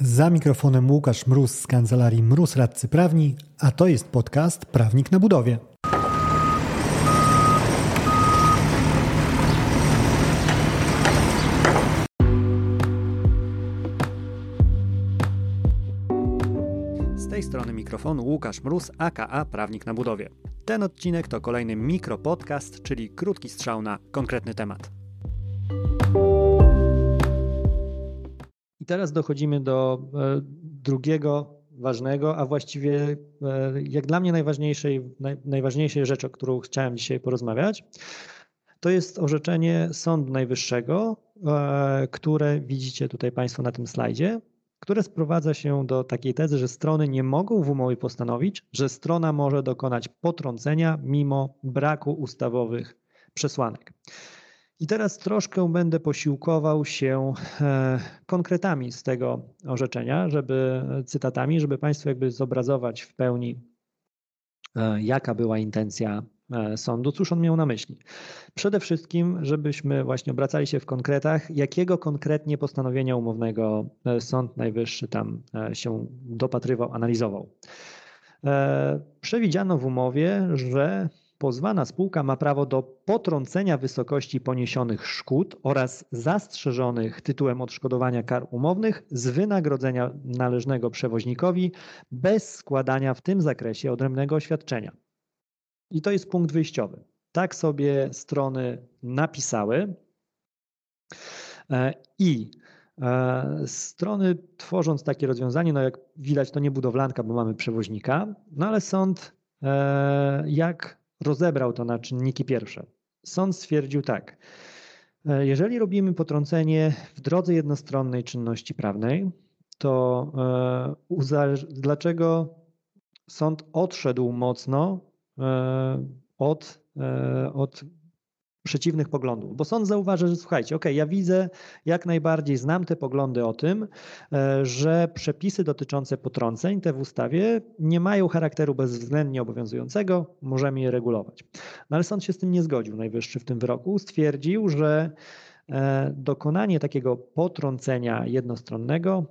Za mikrofonem Łukasz Mróz z kancelarii Mróz Radcy Prawni, a to jest podcast Prawnik na budowie. Z tej strony mikrofonu Łukasz Mróz, aka Prawnik na budowie. Ten odcinek to kolejny mikropodcast, czyli krótki strzał na konkretny temat. I teraz dochodzimy do e, drugiego ważnego, a właściwie e, jak dla mnie najważniejszej, najważniejszej rzeczy, o którą chciałem dzisiaj porozmawiać. To jest orzeczenie Sądu Najwyższego, e, które widzicie tutaj Państwo na tym slajdzie, które sprowadza się do takiej tezy, że strony nie mogą w umowie postanowić, że strona może dokonać potrącenia mimo braku ustawowych przesłanek. I teraz troszkę będę posiłkował się e, konkretami z tego orzeczenia, żeby cytatami, żeby Państwu jakby zobrazować w pełni, e, jaka była intencja e, sądu, cóż on miał na myśli. Przede wszystkim, żebyśmy właśnie obracali się w konkretach, jakiego konkretnie postanowienia umownego Sąd Najwyższy tam się dopatrywał, analizował. Przewidziano w umowie, że pozwana spółka ma prawo do potrącenia wysokości poniesionych szkód oraz zastrzeżonych tytułem odszkodowania kar umownych z wynagrodzenia należnego przewoźnikowi bez składania w tym zakresie odrębnego oświadczenia. I to jest punkt wyjściowy. Tak sobie strony napisały e, i e, Strony tworząc takie rozwiązanie, no jak widać, to nie budowlanka, bo mamy przewoźnika, no ale sąd e, jak rozebrał to na czynniki pierwsze. Sąd stwierdził tak. E, jeżeli robimy potrącenie w drodze jednostronnej czynności prawnej, to e, dlaczego sąd odszedł mocno e, od, od przeciwnych poglądów, bo sąd zauważy, że słuchajcie, ok, ja widzę, jak najbardziej znam te poglądy o tym, e, że przepisy dotyczące potrąceń, te w ustawie, nie mają charakteru bezwzględnie obowiązującego, możemy je regulować. No ale sąd się z tym nie zgodził, najwyższy w tym wyroku, stwierdził, że e, dokonanie takiego potrącenia jednostronnego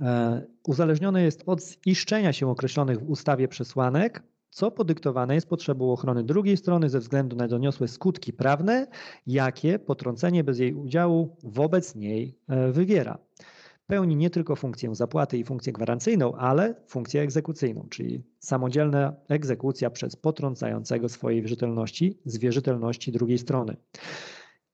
e, uzależnione jest od ziszczenia się określonych w ustawie przesłanek, co podyktowane jest potrzebą ochrony drugiej strony ze względu na doniosłe skutki prawne, jakie potrącenie bez jej udziału wobec niej e, wywiera. Pełni nie tylko funkcję zapłaty i funkcję gwarancyjną, ale funkcję egzekucyjną, czyli samodzielna egzekucja przez potrącającego swojej wierzytelności z wierzytelności drugiej strony.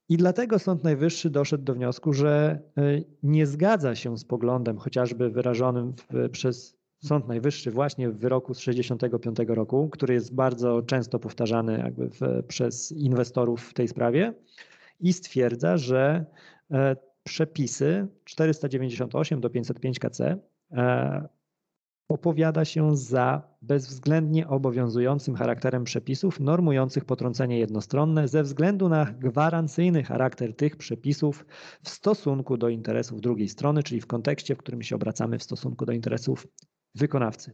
I dlatego Sąd Najwyższy doszedł do wniosku, że e, nie zgadza się z poglądem chociażby wyrażonym w, przez Sąd Najwyższy właśnie w wyroku z 65 roku, który jest bardzo często powtarzany jakby w, przez inwestorów w tej sprawie i stwierdza, że e, przepisy 498 do 505 KC e, opowiada się za bezwzględnie obowiązującym charakterem przepisów normujących potrącenie jednostronne ze względu na gwarancyjny charakter tych przepisów w stosunku do interesów drugiej strony, czyli w kontekście, w którym się obracamy w stosunku do interesów wykonawcy.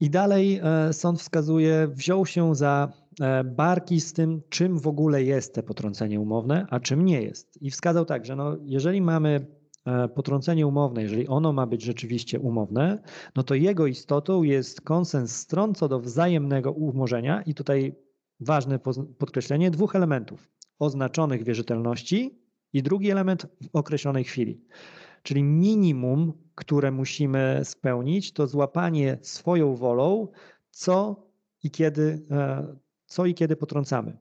I dalej e, sąd wskazuje, wziął się za e, barki z tym, czym w ogóle jest te potrącenie umowne, a czym nie jest. I wskazał tak, że no, jeżeli mamy e, potrącenie umowne, jeżeli ono ma być rzeczywiście umowne, no to jego istotą jest konsens stron co do wzajemnego umorzenia i tutaj ważne podkreślenie dwóch elementów oznaczonych wierzytelności i drugi element w określonej chwili. Czyli minimum, które musimy spełnić, to złapanie swoją wolą, co i kiedy, e, co i kiedy potrącamy.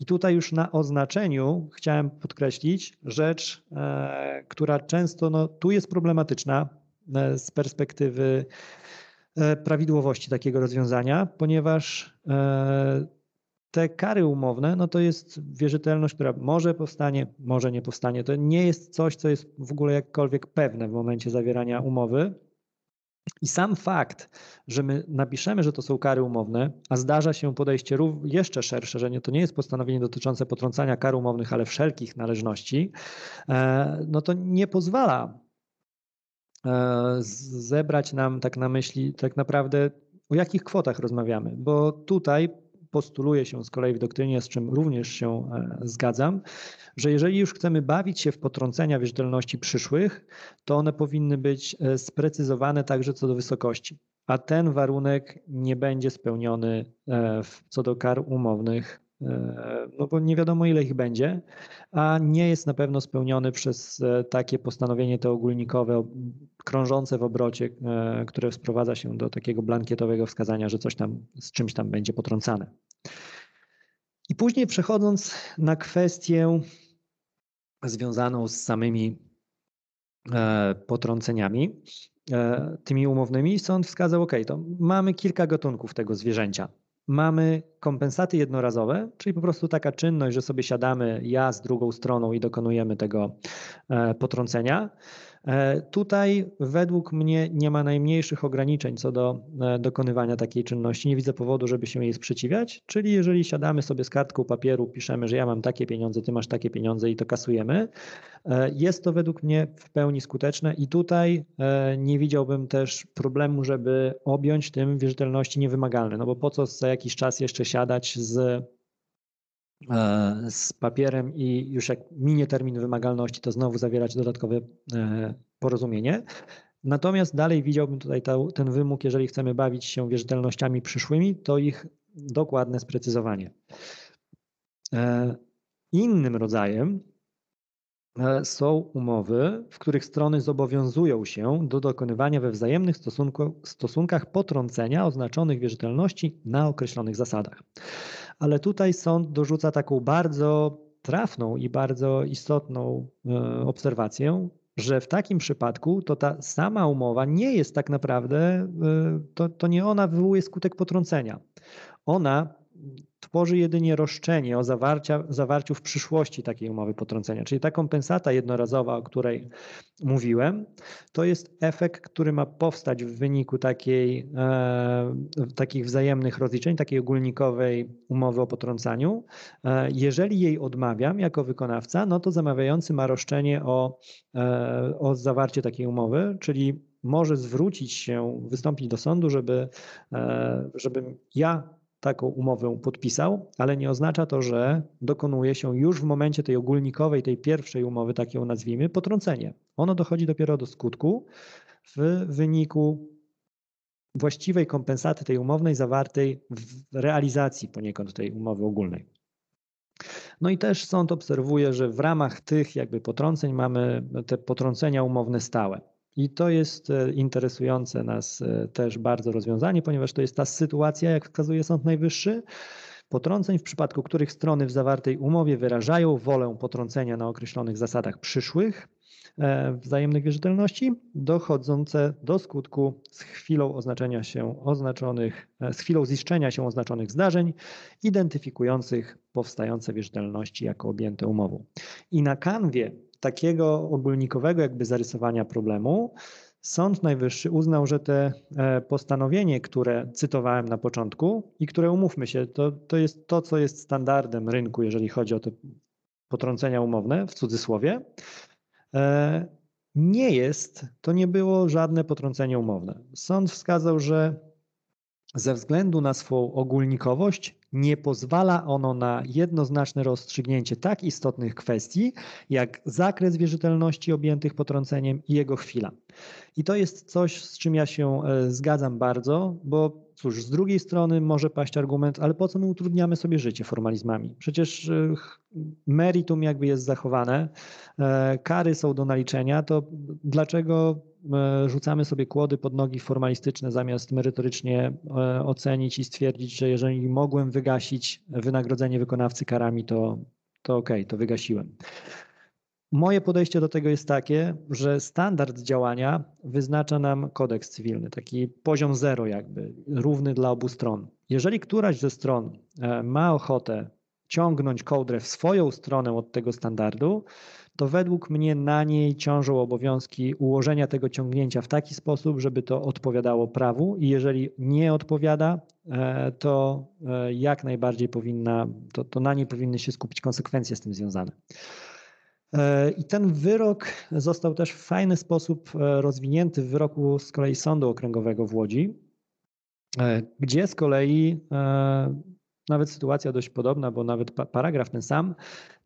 I tutaj już na oznaczeniu chciałem podkreślić rzecz, e, która często no, tu jest problematyczna e, z perspektywy prawidłowości takiego rozwiązania, ponieważ te kary umowne, no to jest wierzytelność, która może powstanie, może nie powstanie. To nie jest coś, co jest w ogóle jakkolwiek pewne w momencie zawierania umowy. I sam fakt, że my napiszemy, że to są kary umowne, a zdarza się podejście jeszcze szersze, że nie, to nie jest postanowienie dotyczące potrącania kar umownych, ale wszelkich należności, e, no to nie pozwala e, zebrać nam tak na myśli tak naprawdę o jakich kwotach rozmawiamy, bo tutaj postuluje się z kolei w doktrynie, z czym również się zgadzam, że jeżeli już chcemy bawić się w potrącenia wierzytelności przyszłych, to one powinny być sprecyzowane także co do wysokości. A ten warunek nie będzie spełniony co do kar umownych E, no bo nie wiadomo ile ich będzie, a nie jest na pewno spełniony przez e, takie postanowienie to ogólnikowe, krążące w obrocie, e, które sprowadza się do takiego blankietowego wskazania, że coś tam z czymś tam będzie potrącane. I później przechodząc na kwestię związaną z samymi potrąceniami, tymi umownymi, sąd wskazał, OK, to mamy kilka gatunków tego zwierzęcia mamy kompensaty jednorazowe, czyli po prostu taka czynność, że sobie siadamy ja z drugą stroną i dokonujemy tego e, potrącenia. E, tutaj według mnie nie ma najmniejszych ograniczeń co do e, dokonywania takiej czynności. Nie widzę powodu, żeby się jej sprzeciwiać. Czyli jeżeli siadamy sobie z kartką papieru, piszemy, że ja mam takie pieniądze, ty masz takie pieniądze i to kasujemy, e, jest to według mnie w pełni skuteczne i tutaj nie widziałbym też problemu, żeby objąć tym wierzytelności niewymagalne. No bo po co za jakiś czas jeszcze siadać z z papierem i już jak minie termin wymagalności, to znowu zawierać dodatkowe e, porozumienie. Natomiast dalej widziałbym tutaj ten wymóg, jeżeli chcemy bawić się wierzytelnościami przyszłymi, to ich dokładne sprecyzowanie. E, innym rodzajem są umowy, w których strony zobowiązują się do dokonywania we wzajemnych stosunkach potrącenia oznaczonych wierzytelności na określonych zasadach ale tutaj sąd dorzuca taką bardzo trafną i bardzo istotną e, obserwację, że w takim przypadku to ta sama umowa nie jest tak naprawdę, e, to, to nie ona wywołuje skutek potrącenia. Ona tworzy jedynie roszczenie o zawarcia, zawarciu w przyszłości takiej umowy potrącenia. Czyli ta kompensata jednorazowa, o której mówiłem, to jest efekt, który ma powstać w wyniku takiej, e, takich wzajemnych rozliczeń, takiej ogólnikowej umowy o potrącaniu. E, jeżeli jej odmawiam jako wykonawca, no to zamawiający ma roszczenie o, e, o zawarcie takiej umowy, czyli może zwrócić się, wystąpić do sądu, żeby, e, żebym ja taką umowę podpisał, ale nie oznacza to, że dokonuje się już w momencie tej ogólnikowej, tej pierwszej umowy, tak ją nazwijmy, potrącenie. Ono dochodzi dopiero do skutku w wyniku właściwej kompensaty tej umownej zawartej w realizacji poniekąd tej umowy ogólnej. No i też sąd obserwuje, że w ramach tych jakby potrąceń mamy te potrącenia umowne stałe. I to jest e, interesujące nas e, też bardzo rozwiązanie, ponieważ to jest ta sytuacja, jak wskazuje Sąd Najwyższy, potrąceń, w przypadku których strony w zawartej umowie wyrażają wolę potrącenia na określonych zasadach przyszłych e, wzajemnych wierzytelności, dochodzące do skutku z chwilą oznaczenia się oznaczonych, z chwilą ziszczenia się oznaczonych zdarzeń, identyfikujących powstające wierzytelności jako objęte umową. I na kanwie takiego ogólnikowego jakby zarysowania problemu, Sąd Najwyższy uznał, że te e, postanowienie, które cytowałem na początku i które umówmy się, to, to jest to, co jest standardem rynku, jeżeli chodzi o te potrącenia umowne, w cudzysłowie, e, nie jest, to nie było żadne potrącenie umowne. Sąd wskazał, że ze względu na swą ogólnikowość nie pozwala ono na jednoznaczne rozstrzygnięcie tak istotnych kwestii, jak zakres wierzytelności objętych potrąceniem i jego chwila. I to jest coś, z czym ja się e, zgadzam bardzo, bo cóż, z drugiej strony może paść argument, ale po co my utrudniamy sobie życie formalizmami? Przecież e, meritum jakby jest zachowane, e, kary są do naliczenia, to dlaczego rzucamy sobie kłody pod nogi formalistyczne zamiast merytorycznie ocenić i stwierdzić, że jeżeli mogłem wygasić wynagrodzenie wykonawcy karami, to, to okej, okay, to wygasiłem. Moje podejście do tego jest takie, że standard działania wyznacza nam kodeks cywilny, taki poziom zero jakby, równy dla obu stron. Jeżeli któraś ze stron e, ma ochotę ciągnąć kołdrę w swoją stronę od tego standardu, to według mnie na niej ciążą obowiązki ułożenia tego ciągnięcia w taki sposób, żeby to odpowiadało prawu i jeżeli nie odpowiada, e, to e, jak najbardziej powinna, to, to na niej powinny się skupić konsekwencje z tym związane. E, I ten wyrok został też w fajny sposób e, rozwinięty w wyroku z kolei Sądu Okręgowego w Łodzi, e, gdzie z kolei nawet sytuacja dość podobna, bo nawet paragraf ten sam.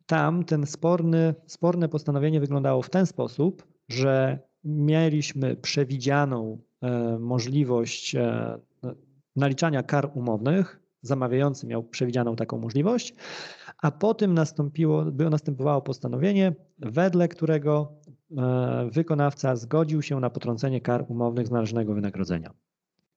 Tam ten sporny, sporne postanowienie wyglądało w ten sposób, że mieliśmy przewidzianą możliwość naliczania kar umownych. Zamawiający miał przewidzianą taką możliwość, a potem nastąpiło, następowało postanowienie, wedle którego e, wykonawca zgodził się na potrącenie kar umownych z należnego wynagrodzenia.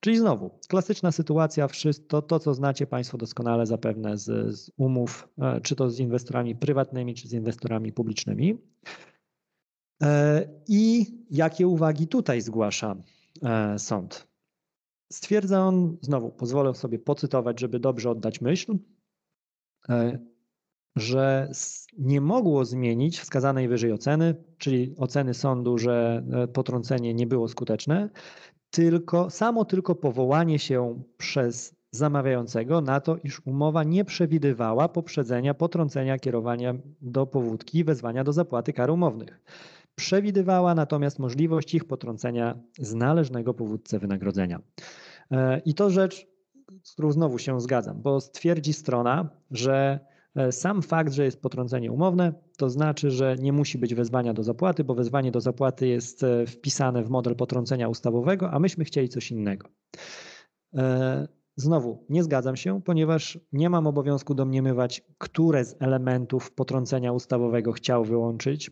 Czyli znowu, klasyczna sytuacja, to, to co znacie Państwo doskonale zapewne z, z umów, czy to z inwestorami prywatnymi, czy z inwestorami publicznymi. E, I jakie uwagi tutaj zgłasza e, sąd? Stwierdza on, znowu pozwolę sobie pocytować, żeby dobrze oddać myśl, e, że nie mogło zmienić wskazanej wyżej oceny, czyli oceny sądu, że potrącenie nie było skuteczne, tylko samo tylko powołanie się przez zamawiającego na to, iż umowa nie przewidywała poprzedzenia potrącenia kierowania do powódki i wezwania do zapłaty kar umownych. Przewidywała natomiast możliwość ich potrącenia z należnego powódce wynagrodzenia. E, I to rzecz, z którą znowu się zgadzam, bo stwierdzi strona, że e, sam fakt, że jest potrącenie umowne, to znaczy, że nie musi być wezwania do zapłaty, bo wezwanie do zapłaty jest e, wpisane w model potrącenia ustawowego, a myśmy chcieli coś innego. Znowu nie zgadzam się, ponieważ nie mam obowiązku domniemywać, które z elementów potrącenia ustawowego chciał wyłączyć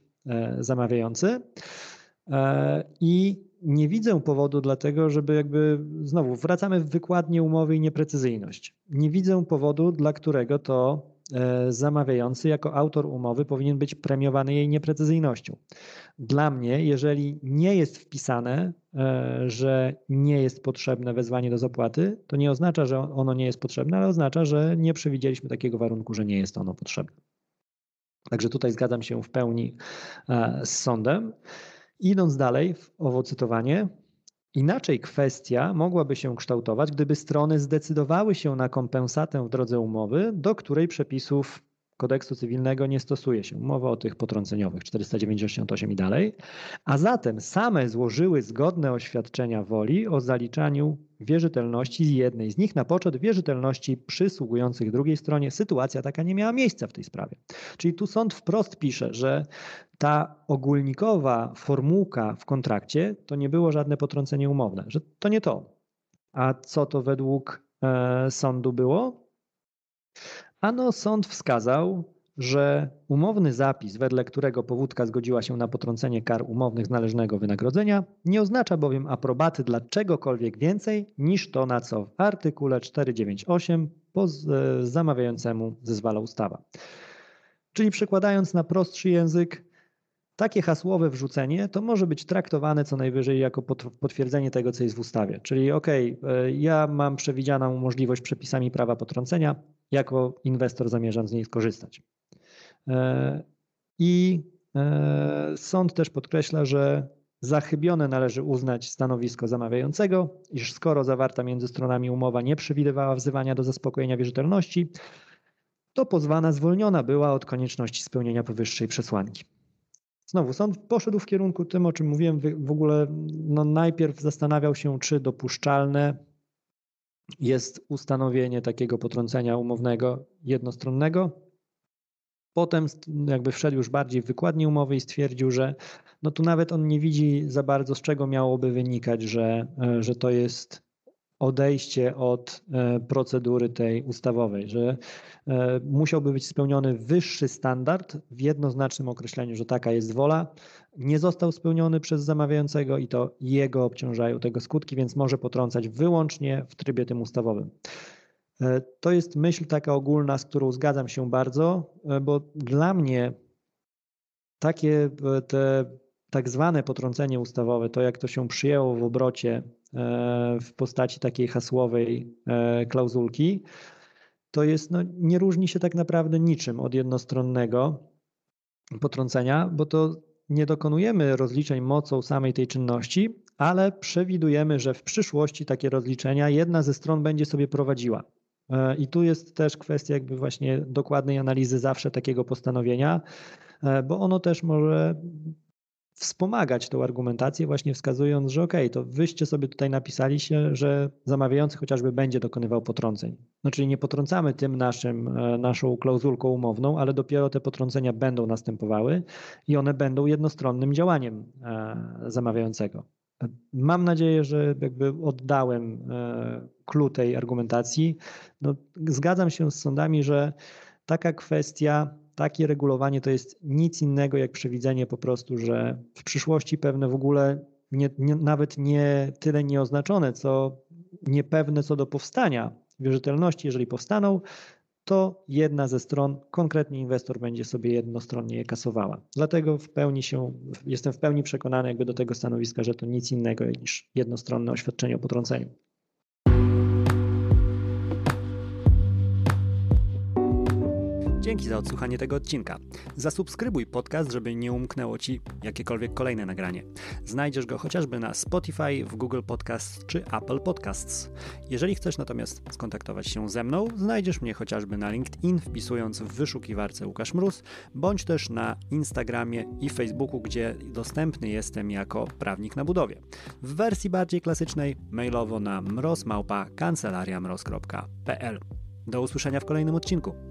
zamawiający. E, I nie widzę powodu dlatego, żeby jakby znowu wracamy w wykładnię umowy i nieprecyzyjność. Nie widzę powodu, dla którego to e, zamawiający jako autor umowy powinien być premiowany jej nieprecyzyjnością. Dla mnie, jeżeli nie jest wpisane, że nie jest potrzebne wezwanie do zapłaty, to nie oznacza, że ono nie jest potrzebne, ale oznacza, że nie przewidzieliśmy takiego warunku, że nie jest ono potrzebne. Także tutaj zgadzam się w pełni e, z sądem. Idąc dalej w owo cytowanie, inaczej kwestia mogłaby się kształtować, gdyby strony zdecydowały się na kompensatę w drodze umowy, do której przepisów kodeksu cywilnego nie stosuje się. Mowa o tych potrąceniowych 498 i dalej. A zatem same złożyły zgodne oświadczenia woli o zaliczaniu wierzytelności jednej z nich na poczet wierzytelności przysługujących drugiej stronie. Sytuacja taka nie miała miejsca w tej sprawie. Czyli tu sąd wprost pisze, że ta ogólnikowa formułka w kontrakcie to nie było żadne potrącenie umowne, że to nie to. A co to według e, sądu było? Ano sąd wskazał, że umowny zapis, wedle którego powódka zgodziła się na potrącenie kar umownych z należnego wynagrodzenia, nie oznacza bowiem aprobaty dla czegokolwiek więcej niż to, na co w artykule 498 po zamawiającemu zezwala ustawa. Czyli przekładając na prostszy język, takie hasłowe wrzucenie to może być traktowane co najwyżej jako potwierdzenie tego, co jest w ustawie. Czyli OK, e, ja mam przewidzianą możliwość przepisami prawa potrącenia, jako inwestor zamierzam z niej skorzystać. E, I e, sąd też podkreśla, że za chybione należy uznać stanowisko zamawiającego, iż skoro zawarta między stronami umowa nie przewidywała wzywania do zaspokojenia wierzytelności, to pozwana zwolniona była od konieczności spełnienia powyższej przesłanki. Znowu, sąd poszedł w kierunku tym, o czym mówiłem, w ogóle no najpierw zastanawiał się, czy dopuszczalne jest ustanowienie takiego potrącenia umownego jednostronnego. Potem jakby wszedł już bardziej w wykładnię umowy i stwierdził, że no tu nawet on nie widzi za bardzo z czego miałoby wynikać, że, e, że to jest odejście od e, procedury tej ustawowej, że e, musiałby być spełniony wyższy standard w jednoznacznym określeniu, że taka jest wola. Nie został spełniony przez zamawiającego i to jego obciążają tego skutki, więc może potrącać wyłącznie w trybie tym ustawowym. E, to jest myśl taka ogólna, z którą zgadzam się bardzo, bo dla mnie takie te tak zwane potrącenie ustawowe, to jak to się przyjęło w obrocie w postaci takiej hasłowej e, klauzulki, to jest, no, nie różni się tak naprawdę niczym od jednostronnego potrącenia, bo to nie dokonujemy rozliczeń mocą samej tej czynności, ale przewidujemy, że w przyszłości takie rozliczenia jedna ze stron będzie sobie prowadziła. E, I tu jest też kwestia jakby właśnie dokładnej analizy zawsze takiego postanowienia, bo ono też może wspomagać tą argumentację, właśnie wskazując, że ok, to wyście sobie tutaj napisali się, że zamawiający chociażby będzie dokonywał potrąceń. No czyli nie potrącamy tym naszym, e, naszą klauzulką umowną, ale dopiero te potrącenia będą następowały i one będą jednostronnym działaniem e, zamawiającego. Mam nadzieję, że jakby oddałem klucz tej argumentacji. No, zgadzam się z sądami, że taka kwestia takie regulowanie to jest nic innego jak przewidzenie po prostu, że w przyszłości pewne w ogóle nie, nie, nawet nie tyle nieoznaczone, co niepewne co do powstania wierzytelności, jeżeli powstaną, to jedna ze stron, konkretnie inwestor będzie sobie jednostronnie je kasowała. Dlatego w pełni się, jestem w pełni przekonany jakby do tego stanowiska, że to nic innego niż jednostronne oświadczenie o potrąceniu. Dzięki za odsłuchanie tego odcinka. Zasubskrybuj podcast, żeby nie umknęło Ci jakiekolwiek kolejne nagranie. Znajdziesz go chociażby na Spotify, w Google Podcasts czy Apple Podcasts. Jeżeli chcesz natomiast skontaktować się ze mną, znajdziesz mnie chociażby na LinkedIn, wpisując w wyszukiwarce Łukasz Mróz, bądź też na Instagramie i Facebooku, gdzie dostępny jestem jako prawnik na budowie. W wersji bardziej klasycznej mailowo na mrozmałpa kancelariamroz.pl. Do usłyszenia w kolejnym odcinku.